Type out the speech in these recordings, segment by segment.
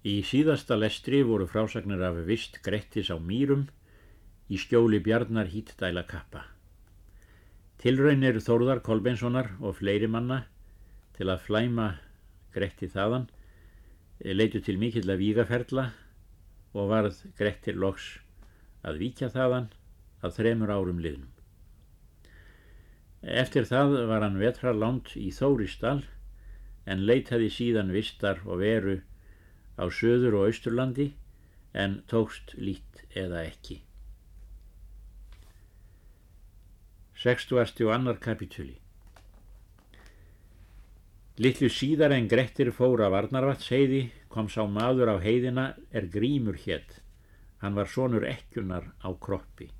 Í síðasta lestri voru frásagnir af vist Grettis á Mýrum í skjóli Bjarnar Hítdæla kappa. Tilraunir Þórðar Kolbeinssonar og fleiri manna til að flæma Gretti þaðan leitu til mikill að vígaferla og varð Grettir loks að víkja þaðan að þremur árum liðnum. Eftir það var hann vetrarlánt í Þóristal en leitaði síðan vistar og veru á söður og austurlandi en tókst lít eða ekki. 60. og annar kapitúli Littlu síðar en Grettir fór af Arnarvatsheiði kom sá maður á heiðina er grímur hétt. Hann var sonur ekkunar á kroppi.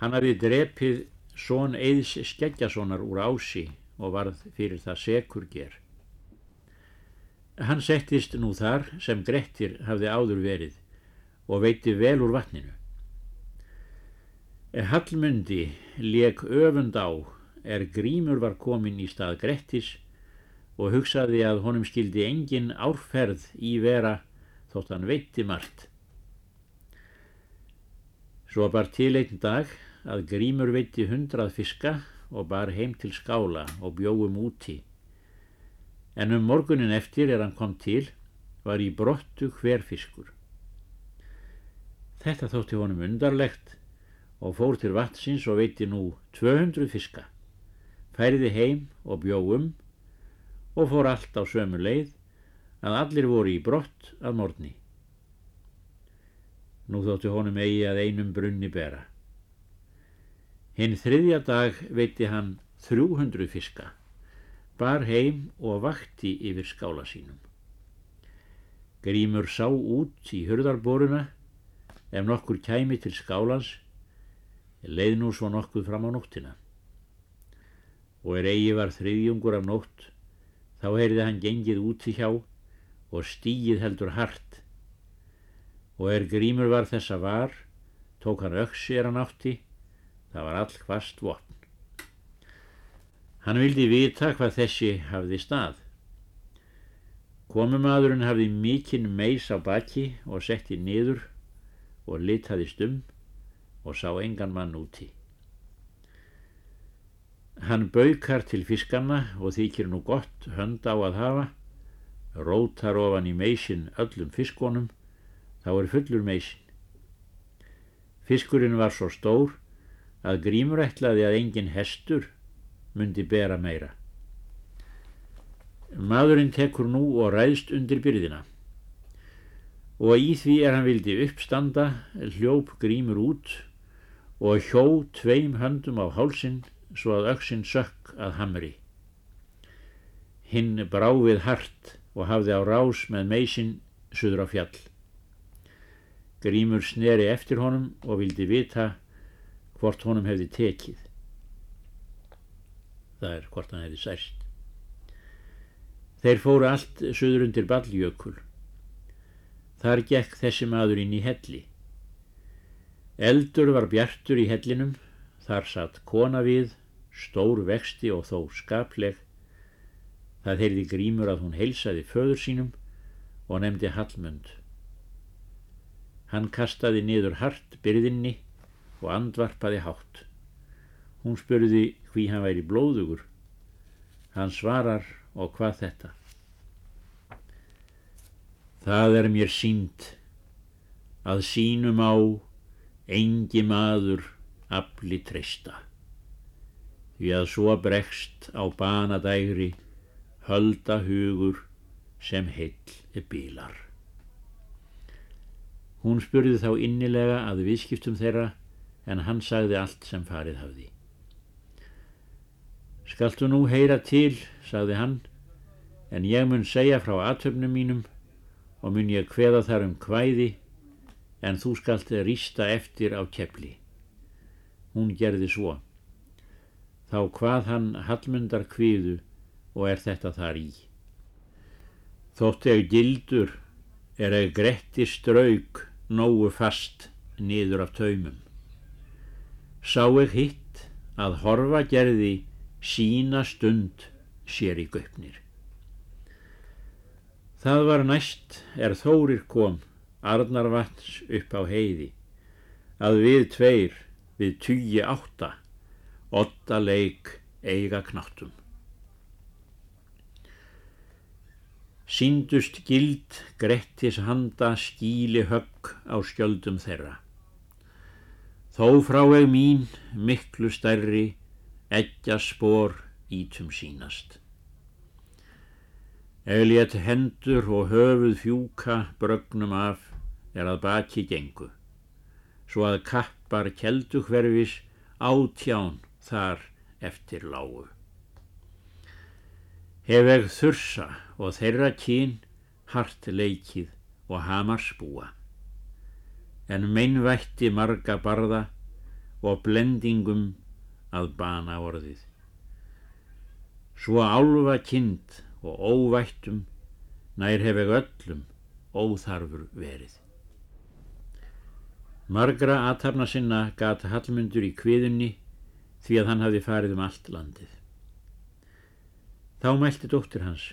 Hann hafði drepið son Eðs Skeggjasonar úr ási og varð fyrir það sekur ger. Hann settist nú þar sem Grettir hafði áður verið og veiti vel úr vatninu. Hallmundi leik öfund á er grímur var komin í stað Grettis og hugsaði að honum skildi engin árferð í vera þótt hann veitti margt. Svo bar til einn dag að grímur veitti hundrað fiska og bar heim til skála og bjóum úti. En um morgunin eftir er hann kom til, var í brottu hver fiskur. Þetta þótti honum undarlegt og fór til vatsins og veitti nú 200 fiska. Færiði heim og bjóum og fór allt á sömu leið að allir voru í brott að morni. Nú þótti honum eigi að einum brunni bera. Hinn þriðja dag veitti hann 300 fiska, bar heim og vakti yfir skála sínum. Grímur sá út í hurðarboruna ef nokkur kæmi til skálans, leið nú svo nokkuð fram á nóttina. Og er eigi var þriðjungur af nótt, þá heyrði hann gengið úti hjá og stíið heldur hart. Og er grímur var þessa var, tók hann öksi er hann átti, það var all hvast vopn. Hann vildi vita hvað þessi hafði stað. Komumadurinn hafði mikinn meis á baki og setti niður og litaðist um og sá engan mann úti. Hann baukar til fiskanna og þykir nú gott hönd á að hafa, rótar ofan í meisin öllum fiskonum, þá er fullur meisin. Fiskurinn var svo stór að grímur ætlaði að engin hestur myndi bera meira. Maðurinn tekur nú og ræðst undir byrðina og í því er hann vildi uppstanda, hljóp grímur út og hjó tveim höndum á hálsin svo að öksinn sökk að hamri. Hinn brá við hart og hafði á rás með meisin suður á fjall. Grímur sneri eftir honum og vildi vita hvort honum hefði tekið. Það er hvort hann hefði særst. Þeir fóru allt suður undir balljökul. Þar gekk þessi maður inn í helli. Eldur var bjartur í hellinum, þar satt kona við, stór vexti og þó skapleg. Það heyrði grímur að hún heilsaði föður sínum og nefndi Hallmund. Hann kastaði niður hart byrðinni og andvarpaði hátt. Hún spurði hví hann væri blóðugur. Hann svarar og hvað þetta? Það er mér sínt að sínum á engi maður afli treysta því að svo bregst á banadægri hölda hugur sem heill bílar. Hún spurði þá innilega að viðskiptum þeirra en hann sagði allt sem farið hafði. Skaltu nú heyra til, sagði hann, en ég mun segja frá atöfnum mínum og mun ég hveða þar um hvæði, en þú skalt rýsta eftir á kepli. Hún gerði svo. Þá hvað hann hallmundar kviðu og er þetta þar í. Þótt eg gildur er eg gretti strauk nógu fast niður af taumum. Sá eg hitt að horfa gerði sína stund sér í göpnir. Það var næst er Þórir kom, Arnarvats upp á heiði, að við tveir, við tugi átta, åtta leik eiga knáttum. Síndust gild Grettis handa skíli högg á skjöldum þeirra. Þó frá eg mín miklu stærri, eggja spór ítum sínast. Eljett hendur og höfuð fjúka brögnum af er að baki gengu, svo að kappar keldukverfis átján þar eftir lágu. Hef eg þursa og þeirra kín hart leikið og hamar spúa, en meinvætti marga barða og blendingum að bana orðið. Svo álfa kind og óvættum nær hef ekki öllum óþarfur verið. Margra aðtafna sinna gata Hallmundur í kviðunni því að hann hafi farið um allt landið. Þá mælti dóttir hans.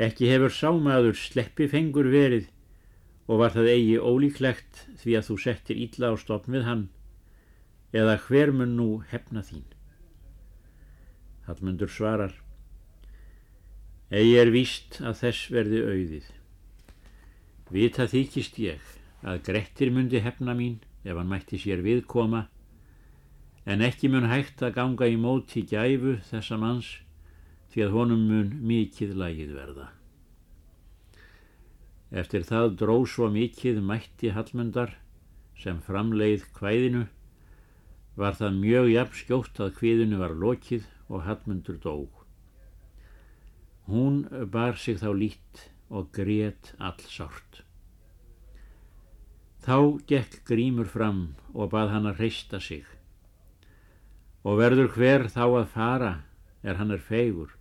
Ekki hefur sámaður sleppi fengur verið og var það eigi ólíklegt því að þú settir ítla á stopn við hann eða hver mun nú hefna þín. Hallmundur svarar Egi er víst að þess verði auðið. Vita þykist ég að Grettir myndi hefna mín ef hann mætti sér viðkoma, en ekki mun hægt að ganga í móti gæfu þessa manns því að honum mun mikið lagið verða. Eftir það dró svo mikið mætti Hallmundar sem framleið kvæðinu, var það mjög jafn skjótt að kviðinu var lokið og Hallmundur dóg. Hún bar sig þá lít og grét all sárt. Þá gekk grímur fram og bað hann að reista sig. Og verður hver þá að fara er hann er feigur.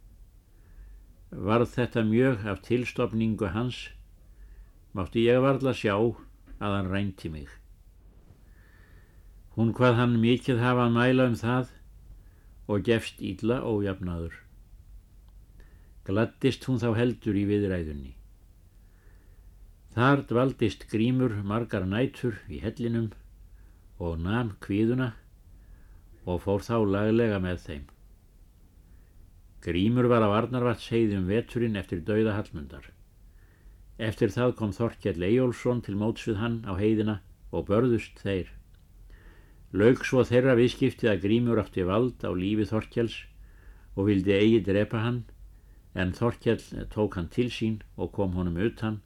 Varð þetta mjög af tilstofningu hans, mátti ég varðla sjá að hann rænti mig. Hún hvað hann mikið hafa að mæla um það og gefst ílla ójafnaður gladdist hún þá heldur í viðræðunni. Þar dvaldist grímur margar nætur í hellinum og nam kvíðuna og fór þá laglega með þeim. Grímur var á Arnarvats heiðum veturinn eftir dauða Hallmundar. Eftir það kom Þorkjell Ejólfsson til móts við hann á heiðina og börðust þeir. Laug svo þeirra viðskiptið að Grímur átti vald á lífi Þorkjells og vildi eigi drepa hann en Þorkjell tók hann til sín og kom honum utan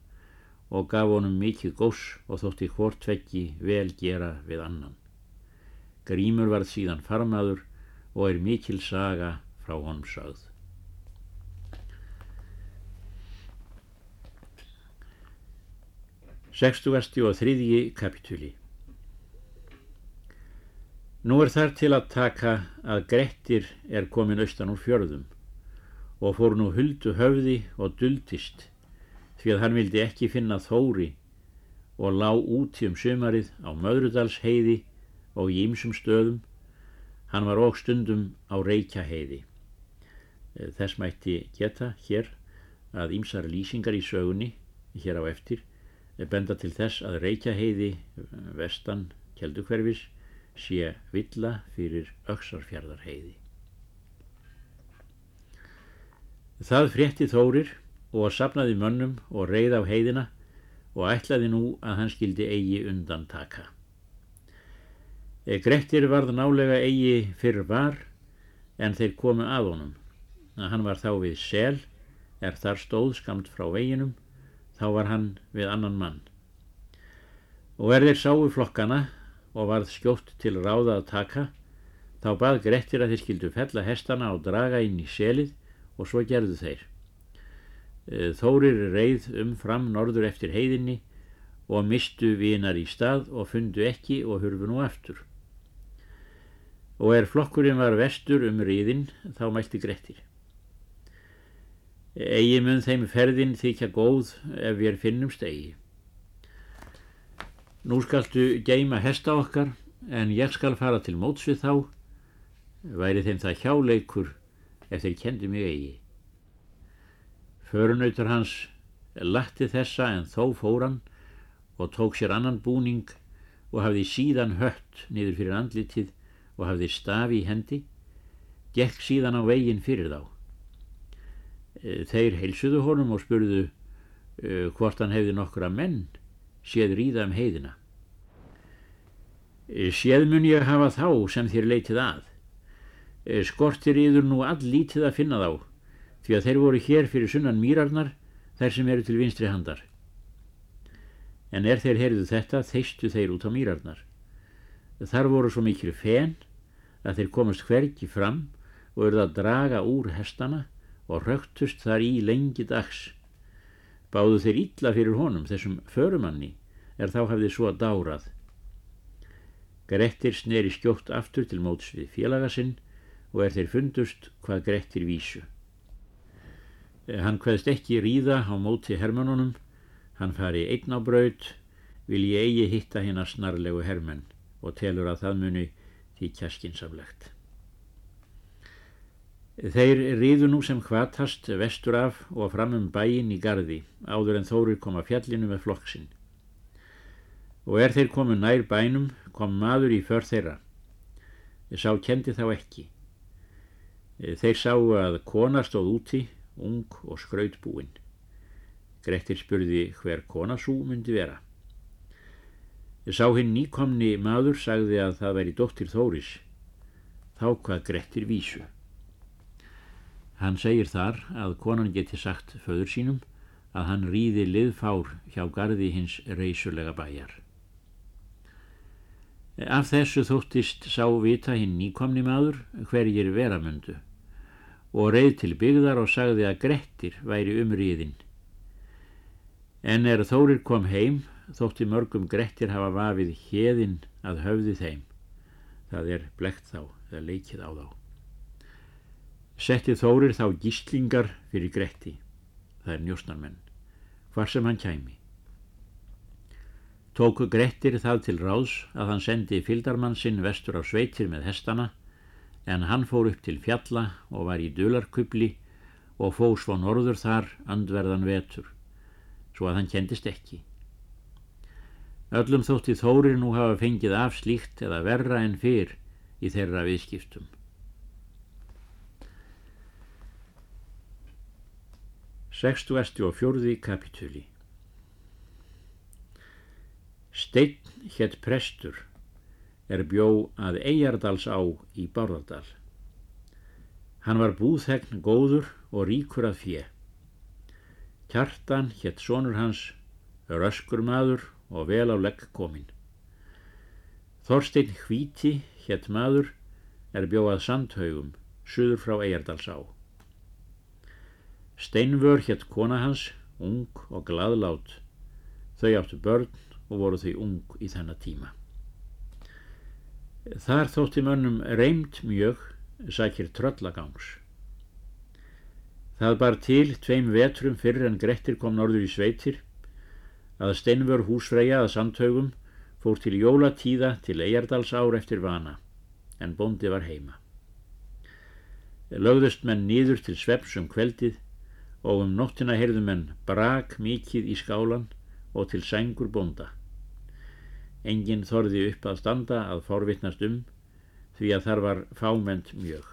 og gaf honum mikið gós og þótti hvort vekki vel gera við annan. Grímur varð síðan farmaður og er mikil saga frá honum sögð. Sextugasti og þriðji kapitúli Nú er þar til að taka að Grettir er komin austan úr fjörðum og fór nú huldu höfði og duldist því að hann vildi ekki finna þóri og lá úti um sömarið á Möðrudals heiði og í ýmsum stöðum. Hann var óg stundum á Reykja heiði eh, þess mætti geta hér að ýmsar lýsingar í sögunni hér á eftir eh, benda til þess að Reykja heiði eh, vestan Kjeldukverfis sé villa fyrir Öksarfjörðar heiði Það frétti Þórir og sapnaði mönnum og reið á heiðina og ætlaði nú að hann skildi eigi undan taka. E, Grettir varð nálega eigi fyrr var en þeir komu að honum. Að hann var þá við sel, er þar stóð skamt frá veginum, þá var hann við annan mann. Og er þeir sáu flokkana og varð skjótt til ráða að taka, þá bað Grettir að þeir skildu fella hestana og draga inn í selið og svo gerðu þeir. E, Þórir reið umfram norður eftir heiðinni og mistu vinar í stað og fundu ekki og hurfu nú aftur. Og er flokkurinn var vestur um riðin þá mælti Grettir. Egi mun þeim ferðin þykja góð ef við finnum stegi. Nú skaltu geima hesta okkar en ég skal fara til móts við þá, væri þeim það hjáleikur ef þeir kendi mig eigi. Förunautur hans latti þessa en þó fóran og tók sér annan búning og hafði síðan hött niður fyrir andlitið og hafði stafi í hendi, gekk síðan á veginn fyrir þá. E, þeir heilsuðu honum og spurðu uh, hvort hann hefði nokkra menn séð ríða um heiðina. Séð mun ég hafa þá sem þér leitið að. Skortir yður nú all lítið að finna þá, því að þeir voru hér fyrir sunnan mýrarnar þær sem eru til vinstri handar. En er þeir heyrðu þetta, þeistu þeir út á mýrarnar. Þar voru svo mikil fen að þeir komast hverki fram og eruð að draga úr hestana og rögtust þar í lengi dags. Báðu þeir illa fyrir honum, þessum förumanni, er þá hafði svo að dárað. Grettir sneri skjótt aftur til móts við félagasinn og er þeir fundust hvað Grettir vísu. Hann hvaðst ekki ríða á móti hermönunum, hann fari einn á braut, vil ég eigi hitta hérna snarlegu hermenn og telur að það muni því kjaskinsamlegt. Þeir ríðu nú sem hvatast vestur af og fram um bæin í gardi áður en þórir koma fjallinu með flokksinn. Og er þeir komu nær bænum kom maður í för þeirra. Sá kendi þá ekki. Þeir sáu að kona stóð úti, ung og skrautbúinn. Grettir spurði hver kona svo myndi vera. Sá hinn nýkomni maður sagði að það væri dóttir Þóris. Þá hvað Grettir vísu. Hann segir þar að konan geti sagt föður sínum að hann ríði liðfár hjá gardi hins reysulega bæjar. Af þessu þóttist sá vita hinn nýkomni maður hverjir veramöndu og reið til byggðar og sagði að Grettir væri umriðinn. En er Þórir kom heim þótti mörgum Grettir hafa vafið heðinn að höfði þeim. Það er blekt þá, eða leikið á þá setti Þórir þá gíslingar fyrir Gretti, það er njósnarmenn, hvar sem hann kæmi. Tóku Grettir það til ráðs að hann sendi fyldarmann sinn vestur á sveitir með hestana, en hann fór upp til fjalla og var í dularkubli og fó svo norður þar andverðan vetur, svo að hann kendist ekki. Öllum þótti Þórir nú hafa fengið af slíkt eða verra en fyrr í þeirra viðskiptum. 64. kapitúli Steinn hétt prestur er bjó að Eyjardals á í Bárðardal. Hann var búðhegn góður og ríkur að fjö. Kjartan hétt sonur hans, röskur maður og vel á legg kominn. Þorstein Hvíti hétt maður er bjóað sandhaugum, suður frá Eyjardals á. Steinvör hétt kona hans, ung og gladlát. Þau áttu börn og voru þau ung í þennan tíma. Þar þótti mönnum reymt mjög, sækir tröllagangs. Það bar til tveim vetrum fyrir en Grettir kom norður í sveitir, að Steinvör húsfreyja að samtögum fór til jólatíða til Eyjardals ár eftir vana, en bondi var heima. Lögðust menn nýður til sveps um kveldið og um nóttina heyrðum en brak mikið í skálan og til sængur bonda. Engin þorði upp að standa að forvittnast um því að þar var fáment mjög.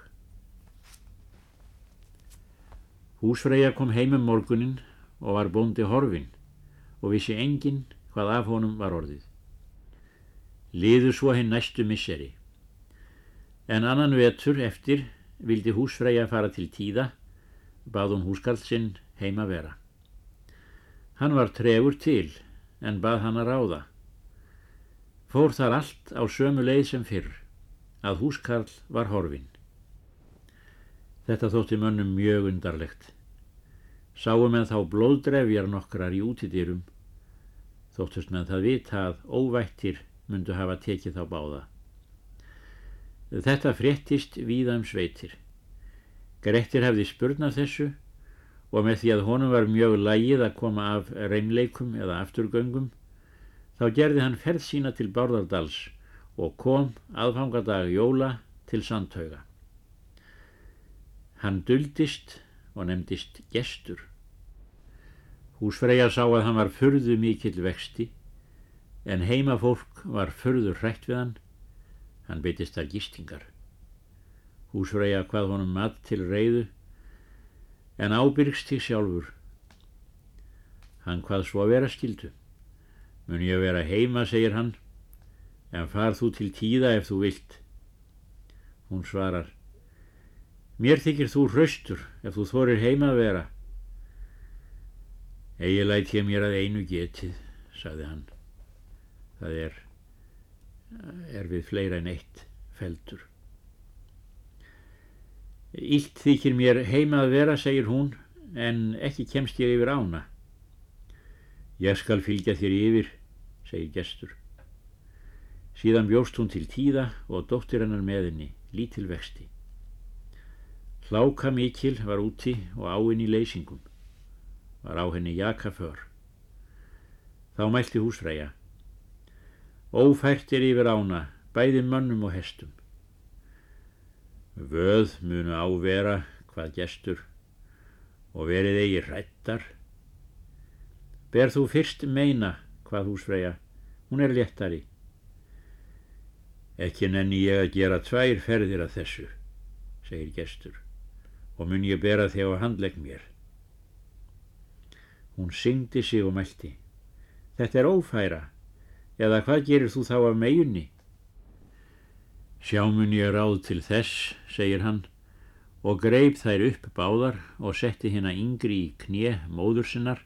Húsfreyja kom heimum morgunin og var bondi horfin og vissi engin hvað af honum var orðið. Liðu svo hinn næstu misseri. En annan vetur eftir vildi húsfreyja fara til tíða bað hún húskarl sinn heima vera. Hann var tregur til en bað hann að ráða. Fór þar allt á sömu leið sem fyrr, að húskarl var horfin. Þetta þótti mönnum mjög undarlegt. Sáum en þá blóðdrefjar nokkrar í útidýrum, þóttust með það vita að óvættir myndu hafa tekið þá báða. Þetta fréttist víða um sveitir. Grettir hefði spurnað þessu og með því að honum var mjög lægið að koma af reynleikum eða afturgöngum þá gerði hann ferð sína til Bárðardals og kom aðfangadag jóla til Sandhauga. Hann duldist og nefndist gestur Húsfreyja sá að hann var furðu mikill vexti en heimafólk var furður hrætt við hann. Hann byttist þar gistingar. Húsfreyja hvað honum mat til reyðu en ábyrgst þig sjálfur. Hann hvað svo vera skildu. Mun ég vera heima, segir hann, en far þú til tíða ef þú vilt. Hún svarar, mér þykir þú hraustur ef þú þorir heima að vera. Egi læt ég mér að einu getið, sagði hann. Það er, er við fleira en eitt feldur. Ílt þykir mér heima að vera, segir hún, en ekki kemst ég yfir ána. Ég skal fylgja þér yfir, segir gestur. Síðan bjóst hún til tíða og dóttir hennar með henni, lítil vexti. Hláka mikil var úti og áinn í leysingum. Var á henni jakaför. Þá mælti húsfræja. Ófært er yfir ána, bæði mönnum og hestum. Vöð munu ávera hvað gestur og verið eigi hrættar. Ber þú fyrst meina hvað húsfræja, hún er léttari. Ekki nenni ég að gera tvær ferðir af þessu, segir gestur, og mun ég bera þig á handlegg mér. Hún syngdi sig og mælti. Þetta er ófæra, eða hvað gerir þú þá af meginni? Sjá mun ég ráð til þess, segir hann, og greip þær upp báðar og setti hérna yngri í knje móður sinnar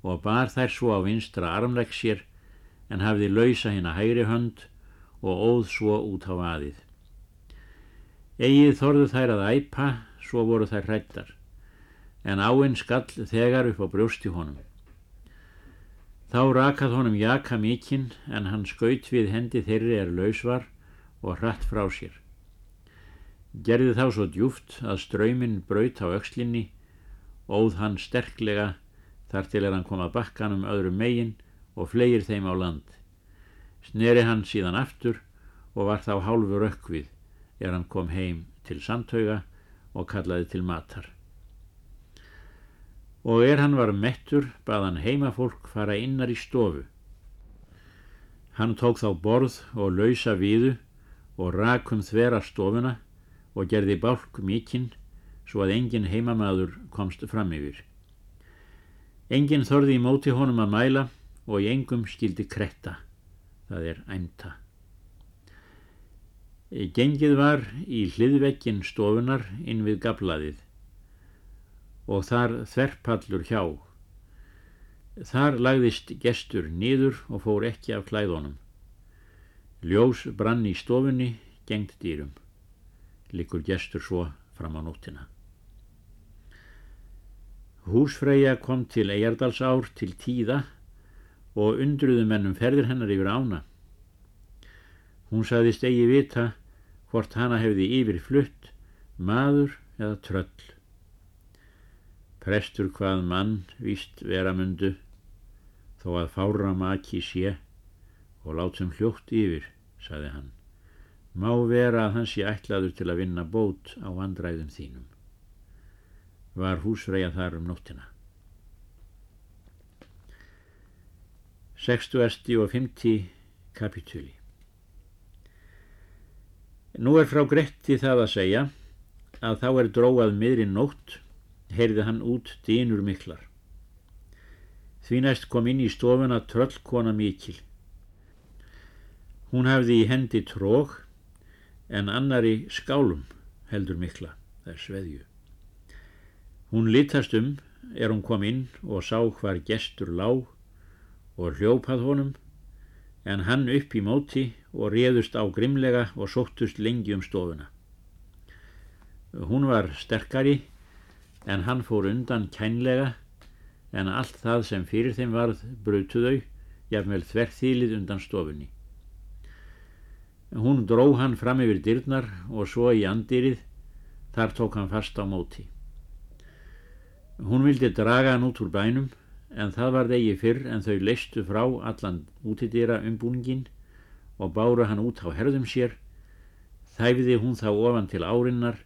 og bar þær svo á vinstra armlegg sér en hafði lausa hérna hægri hönd og óð svo út á aðið. Egið þorðu þær að æpa, svo voru þær hrættar, en áinn skall þegar upp á brjósti honum. Þá rakað honum jaka mikinn en hann skaut við hendi þeirri er laus var og hratt frá sér. Gerði þá svo djúft að ströyminn braut á aukslinni, óð hann sterklega þar til er hann kom að bakkanum öðrum megin og flegir þeim á land. Sneri hann síðan aftur og var þá hálfur ökkvið er hann kom heim til samtauga og kallaði til matar. Og er hann var mettur bað hann heimafólk fara innar í stofu. Hann tók þá borð og lausa viðu og rakum þvera stofuna og gerði bálk mikinn svo að engin heimamaður komst fram yfir. Engin þorði í móti honum að mæla og í engum skildi kretta, það er æmta. Gengið var í hliðvekkin stofunar inn við gablaðið og þar þverpallur hjá. Þar lagðist gestur nýður og fór ekki af klæðunum. Ljós brann í stofunni, gengt dýrum. Likur gestur svo fram á nóttina. Húsfreyja kom til Eyjardalsár til tíða og undruðu mennum ferðir hennar yfir ána. Hún saðist eigi vita hvort hana hefði yfir flutt, maður eða tröll. Prestur hvað mann víst vera mundu, þó að fára maki sé og látum hljótt yfir saði hann. Má vera að hans sé ætlaður til að vinna bót á vandræðum þínum. Var húsfreyja þar um nóttina. 60. og 50. kapitúli Nú er frá Gretti það að segja að þá er dróað miðri nótt, heyrði hann út dýnur miklar. Því næst kom inn í stofuna tröllkona mikil Hún hafði í hendi trók en annari skálum heldur mikla, þær sveðju. Hún litast um er hún kom inn og sá hvar gestur lág og hljópað honum en hann upp í móti og réðust á grimlega og sóttust lengi um stofuna. Hún var sterkari en hann fór undan kænlega en allt það sem fyrir þeim varð brutuðau, jafnvel þverþýlið undan stofunni. Hún dró hann fram yfir dyrnar og svo í andýrið, þar tók hann fast á móti. Hún vildi draga hann út úr bænum en það var degi fyrr en þau leistu frá allan útidýra umbúningin og báru hann út á herðum sér, þæfiði hún þá ofan til árinnar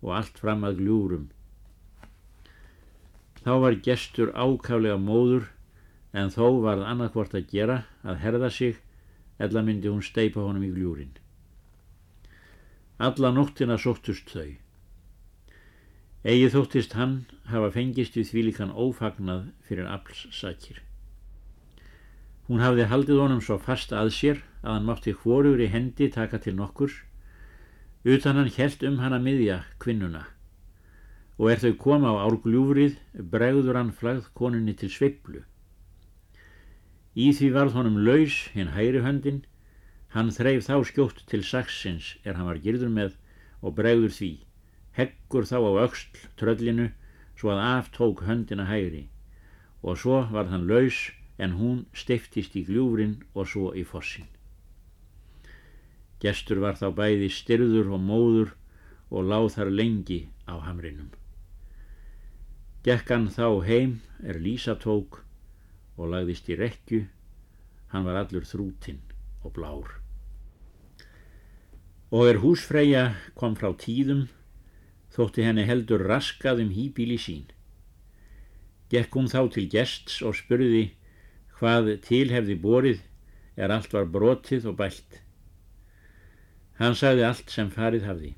og allt fram að gljúrum. Þá var gestur ákaflega móður en þó varð annarkvort að gera að herða sig eða myndi hún steipa honum í gljúrin. Alla nóttina sóttust þau. Egið þóttist hann hafa fengist við þvílikan ófagnað fyrir aflssakir. Hún hafði haldið honum svo fast að sér að hann mátti hvorur í hendi taka til nokkurs, utan hann helt um hann að miðja kvinnuna og er þau koma á árgljúfrið bregður hann flagð konunni til sveiblu. Í því varð honum laus hinn hægri höndin, hann þreif þá skjótt til saksins er hann var girður með og bregður því, heggur þá á auksl tröllinu svo að aftók höndina hægri og svo varð hann laus en hún steiftist í gljúfrin og svo í fossin. Gestur var þá bæði styrður og móður og láð þar lengi á hamrinum. Gekk hann þá heim er Lísa tók og lagðist í rekju, hann var allur þrútinn og blár. Og er húsfreyja kom frá tíðum, þótti henni heldur raskað um hýbíli sín. Gekk hún þá til gests og spurði hvað til hefði borið er allt var brotið og bælt. Hann sagði allt sem farið hafði.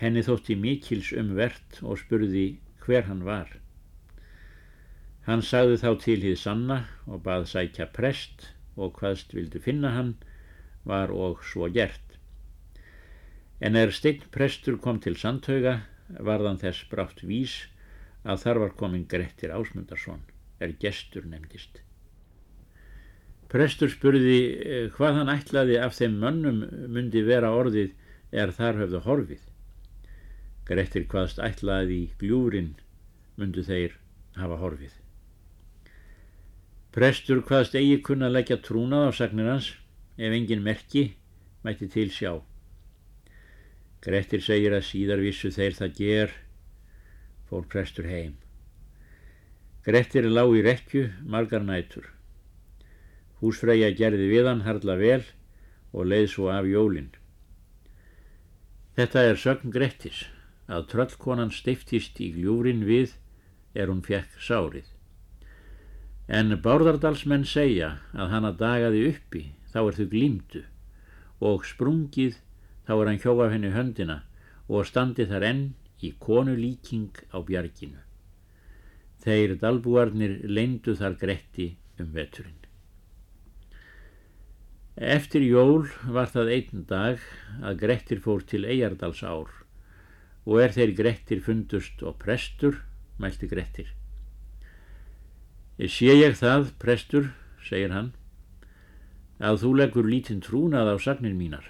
Henni þótti mikils umvert og spurði hver hann var. Hann sagði þá til hið sanna og bað sækja prest og hvaðst vildu finna hann var og svo gert. En er steinn prestur kom til sandhauga varðan þess brátt vís að þar var komin Grettir Ásmundarsson, er gestur nefndist. Prestur spurði eh, hvað hann ætlaði af þeim mönnum myndi vera orðið er þar höfðu horfið. Grettir hvaðst ætlaði í gljúrin myndu þeir hafa horfið. Prestur hvaðst eigi kunna leggja trúnað á sagnir hans ef engin merki mætti til sjá. Grettir segir að síðar vissu þeir það ger, fór prestur heim. Grettir lág í rekju margar nætur. Húsfreyja gerði við hann harla vel og leið svo af jólinn. Þetta er sögn Grettis að tröllkonan stiftist í gljúrin við er hún fjekk sárið. En Bárðardalsmenn segja að hann að dagaði uppi þá er þau glýmdu og sprungið þá er hann hjóaf henni höndina og standi þar enn í konu líking á bjarginu. Þeir dalbúarnir leindu þar gretti um veturinn. Eftir jól var það einn dag að Grettir fór til Eyjardals ár og er þeir Grettir fundust og prestur mælti Grettir. Sé ég það, prestur, segir hann, að þú leggur lítinn trúnað á sagnir mínar.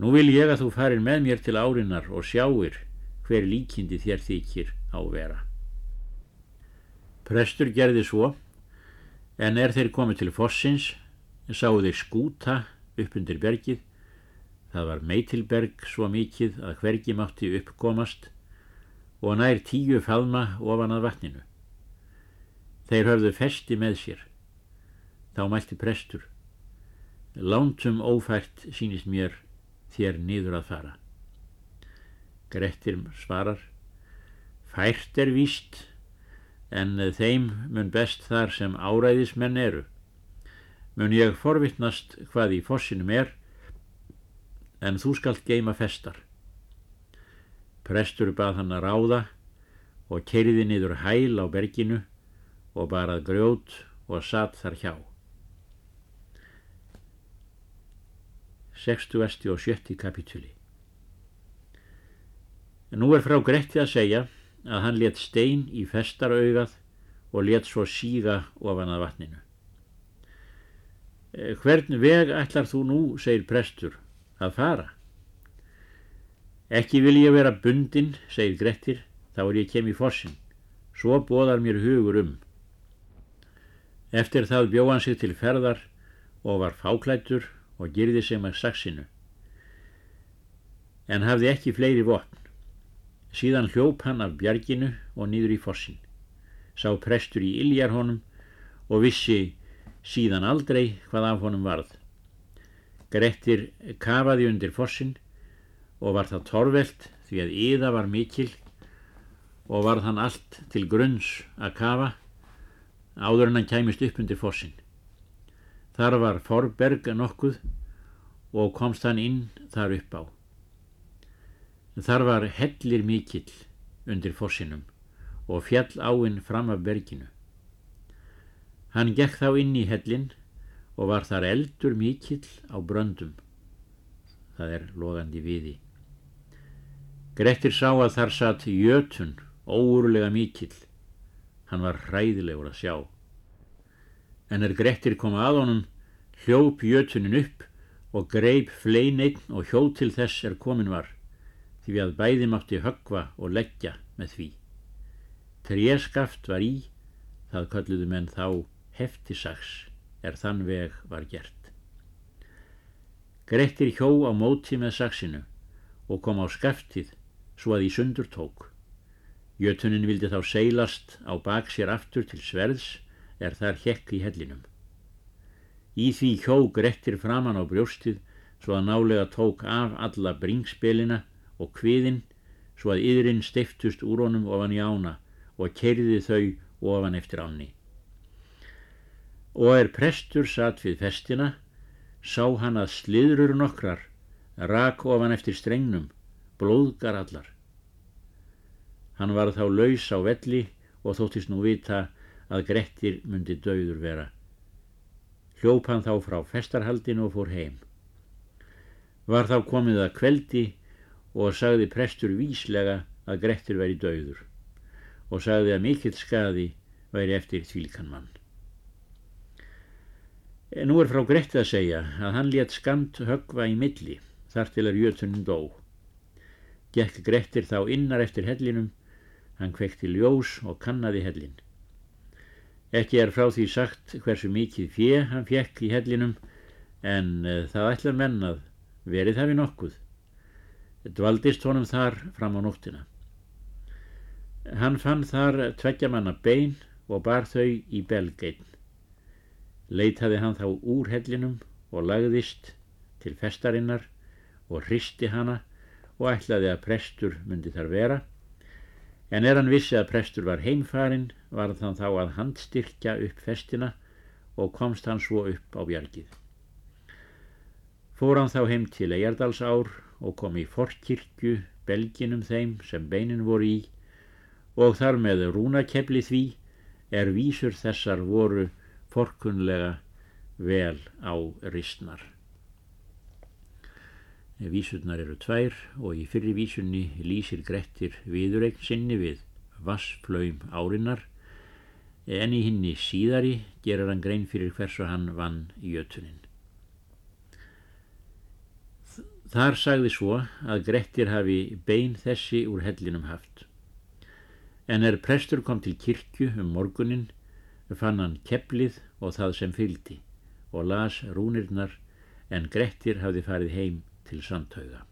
Nú vil ég að þú farir með mér til árinnar og sjáir hver líkindi þér þykir á vera. Prestur gerði svo, en er þeir komið til fossins, sáu þeir skúta upp undir bergið, það var meitilberg svo mikið að hvergi mátti uppkomast og nær tíu faðma ofan að vatninu. Þeir hörðu festi með sér. Þá mælti prestur. Lántum ófært sínist mér þér niður að fara. Grettir svarar. Fært er víst, en þeim mun best þar sem áræðismenn eru. Mun ég forvittnast hvað í fossinum er, en þú skalt geima festar. Prestur bað hann að ráða og keiriði niður hæl á berginu og barað grjót og satt þar hjá. 60. og 70. kapitúli Nú er frá Gretti að segja að hann let stein í festaraugað og let svo síga ofan að vatninu. Eh, hvern veg ætlar þú nú, segir prestur, að fara? Ekki vil ég vera bundin, segir Grettir, þá er ég kem í fossin. Svo bóðar mér hugur um. Eftir það bjóð hann sig til ferðar og var fáklættur og girði sig með saksinu. En hafði ekki fleiri vopn. Síðan hljóp hann af bjarginu og nýður í fossin. Sá prestur í iljar honum og vissi síðan aldrei hvað af honum varð. Grettir kafaði undir fossin og var það torvelt því að yða var mikil og varð hann allt til grunns að kafa áður en hann kæmist upp undir fossin. Þar var forberg nokkuð og komst hann inn þar upp á. Þar var hellir mikill undir fossinum og fjall áinn fram af berginu. Hann gekk þá inn í hellin og var þar eldur mikill á bröndum. Það er logandi viði. Grettir sá að þar satt jötun, óurlega mikill. Hann var hræðilegur að sjá. En er Grettir koma að honum, hljóp jötunin upp og greip fleineitt og hjó til þess er komin var, því að bæði mátti höggva og leggja með því. Tréskaft var í, það kalluðu menn þá heftisags, er þann veg var gert. Grettir hjó á móti með saksinu og kom á skaftið svo að í sundur tók. Jötunin vildi þá seilast á bak sér aftur til sverðs er þar hekk í hellinum. Í því hjó Grettir framann á brjóstið svo að nálega tók af alla bringspelina og kviðin svo að yðrin stiftust úr honum ofan í ána og kerði þau ofan eftir áni. Og er prestur satt við festina, sá hann að sliðrur nokkrar rak ofan eftir strengnum, blóðgar allar. Hann var þá laus á velli og þóttist nú vita að Grettir myndi döður vera. Hljóp hann þá frá festarhaldinu og fór heim. Var þá komið að kveldi og sagði prestur víslega að Grettir væri döður og sagði að mikill skadi væri eftir þvílkan mann. Nú er frá Gretti að segja að hann létt skamt högva í milli þar til að jötunin dó. Gekk Grettir þá innar eftir hellinum, hann kvekti ljós og kannaði hellin. Ekki er frá því sagt hversu mikið fjö hann fjekk í hellinum en uh, það ætlar menn að verið hafi nokkuð. Dvaldist honum þar fram á nóttina. Hann fann þar tveggja manna bein og bar þau í belgeinn. Leitaði hann þá úr hellinum og lagðist til festarinnar og hristi hana og ætlaði að prestur myndi þar vera En er hann vissi að prestur var heimfarin, var þann þá að handstyrkja upp festina og komst hann svo upp á bjargið. Fór hann þá heim til Eyjardals ár og kom í forkirkju, belginum þeim sem beinin voru í og þar með rúnakepli því er vísur þessar voru forkunlega vel á ristnar. Vísurnar eru tvær og í fyrri vísunni lýsir Grettir viðureikn sinni við vassflaum árinnar en í hinni síðari gerir hann grein fyrir hversu hann vann í jötunin. Þar sagði svo að Grettir hafi bein þessi úr hellinum haft. En er prestur kom til kirkju um morgunin fann hann keplið og það sem fyldi og las rúnirnar en Grettir hafði farið heim til samtauða.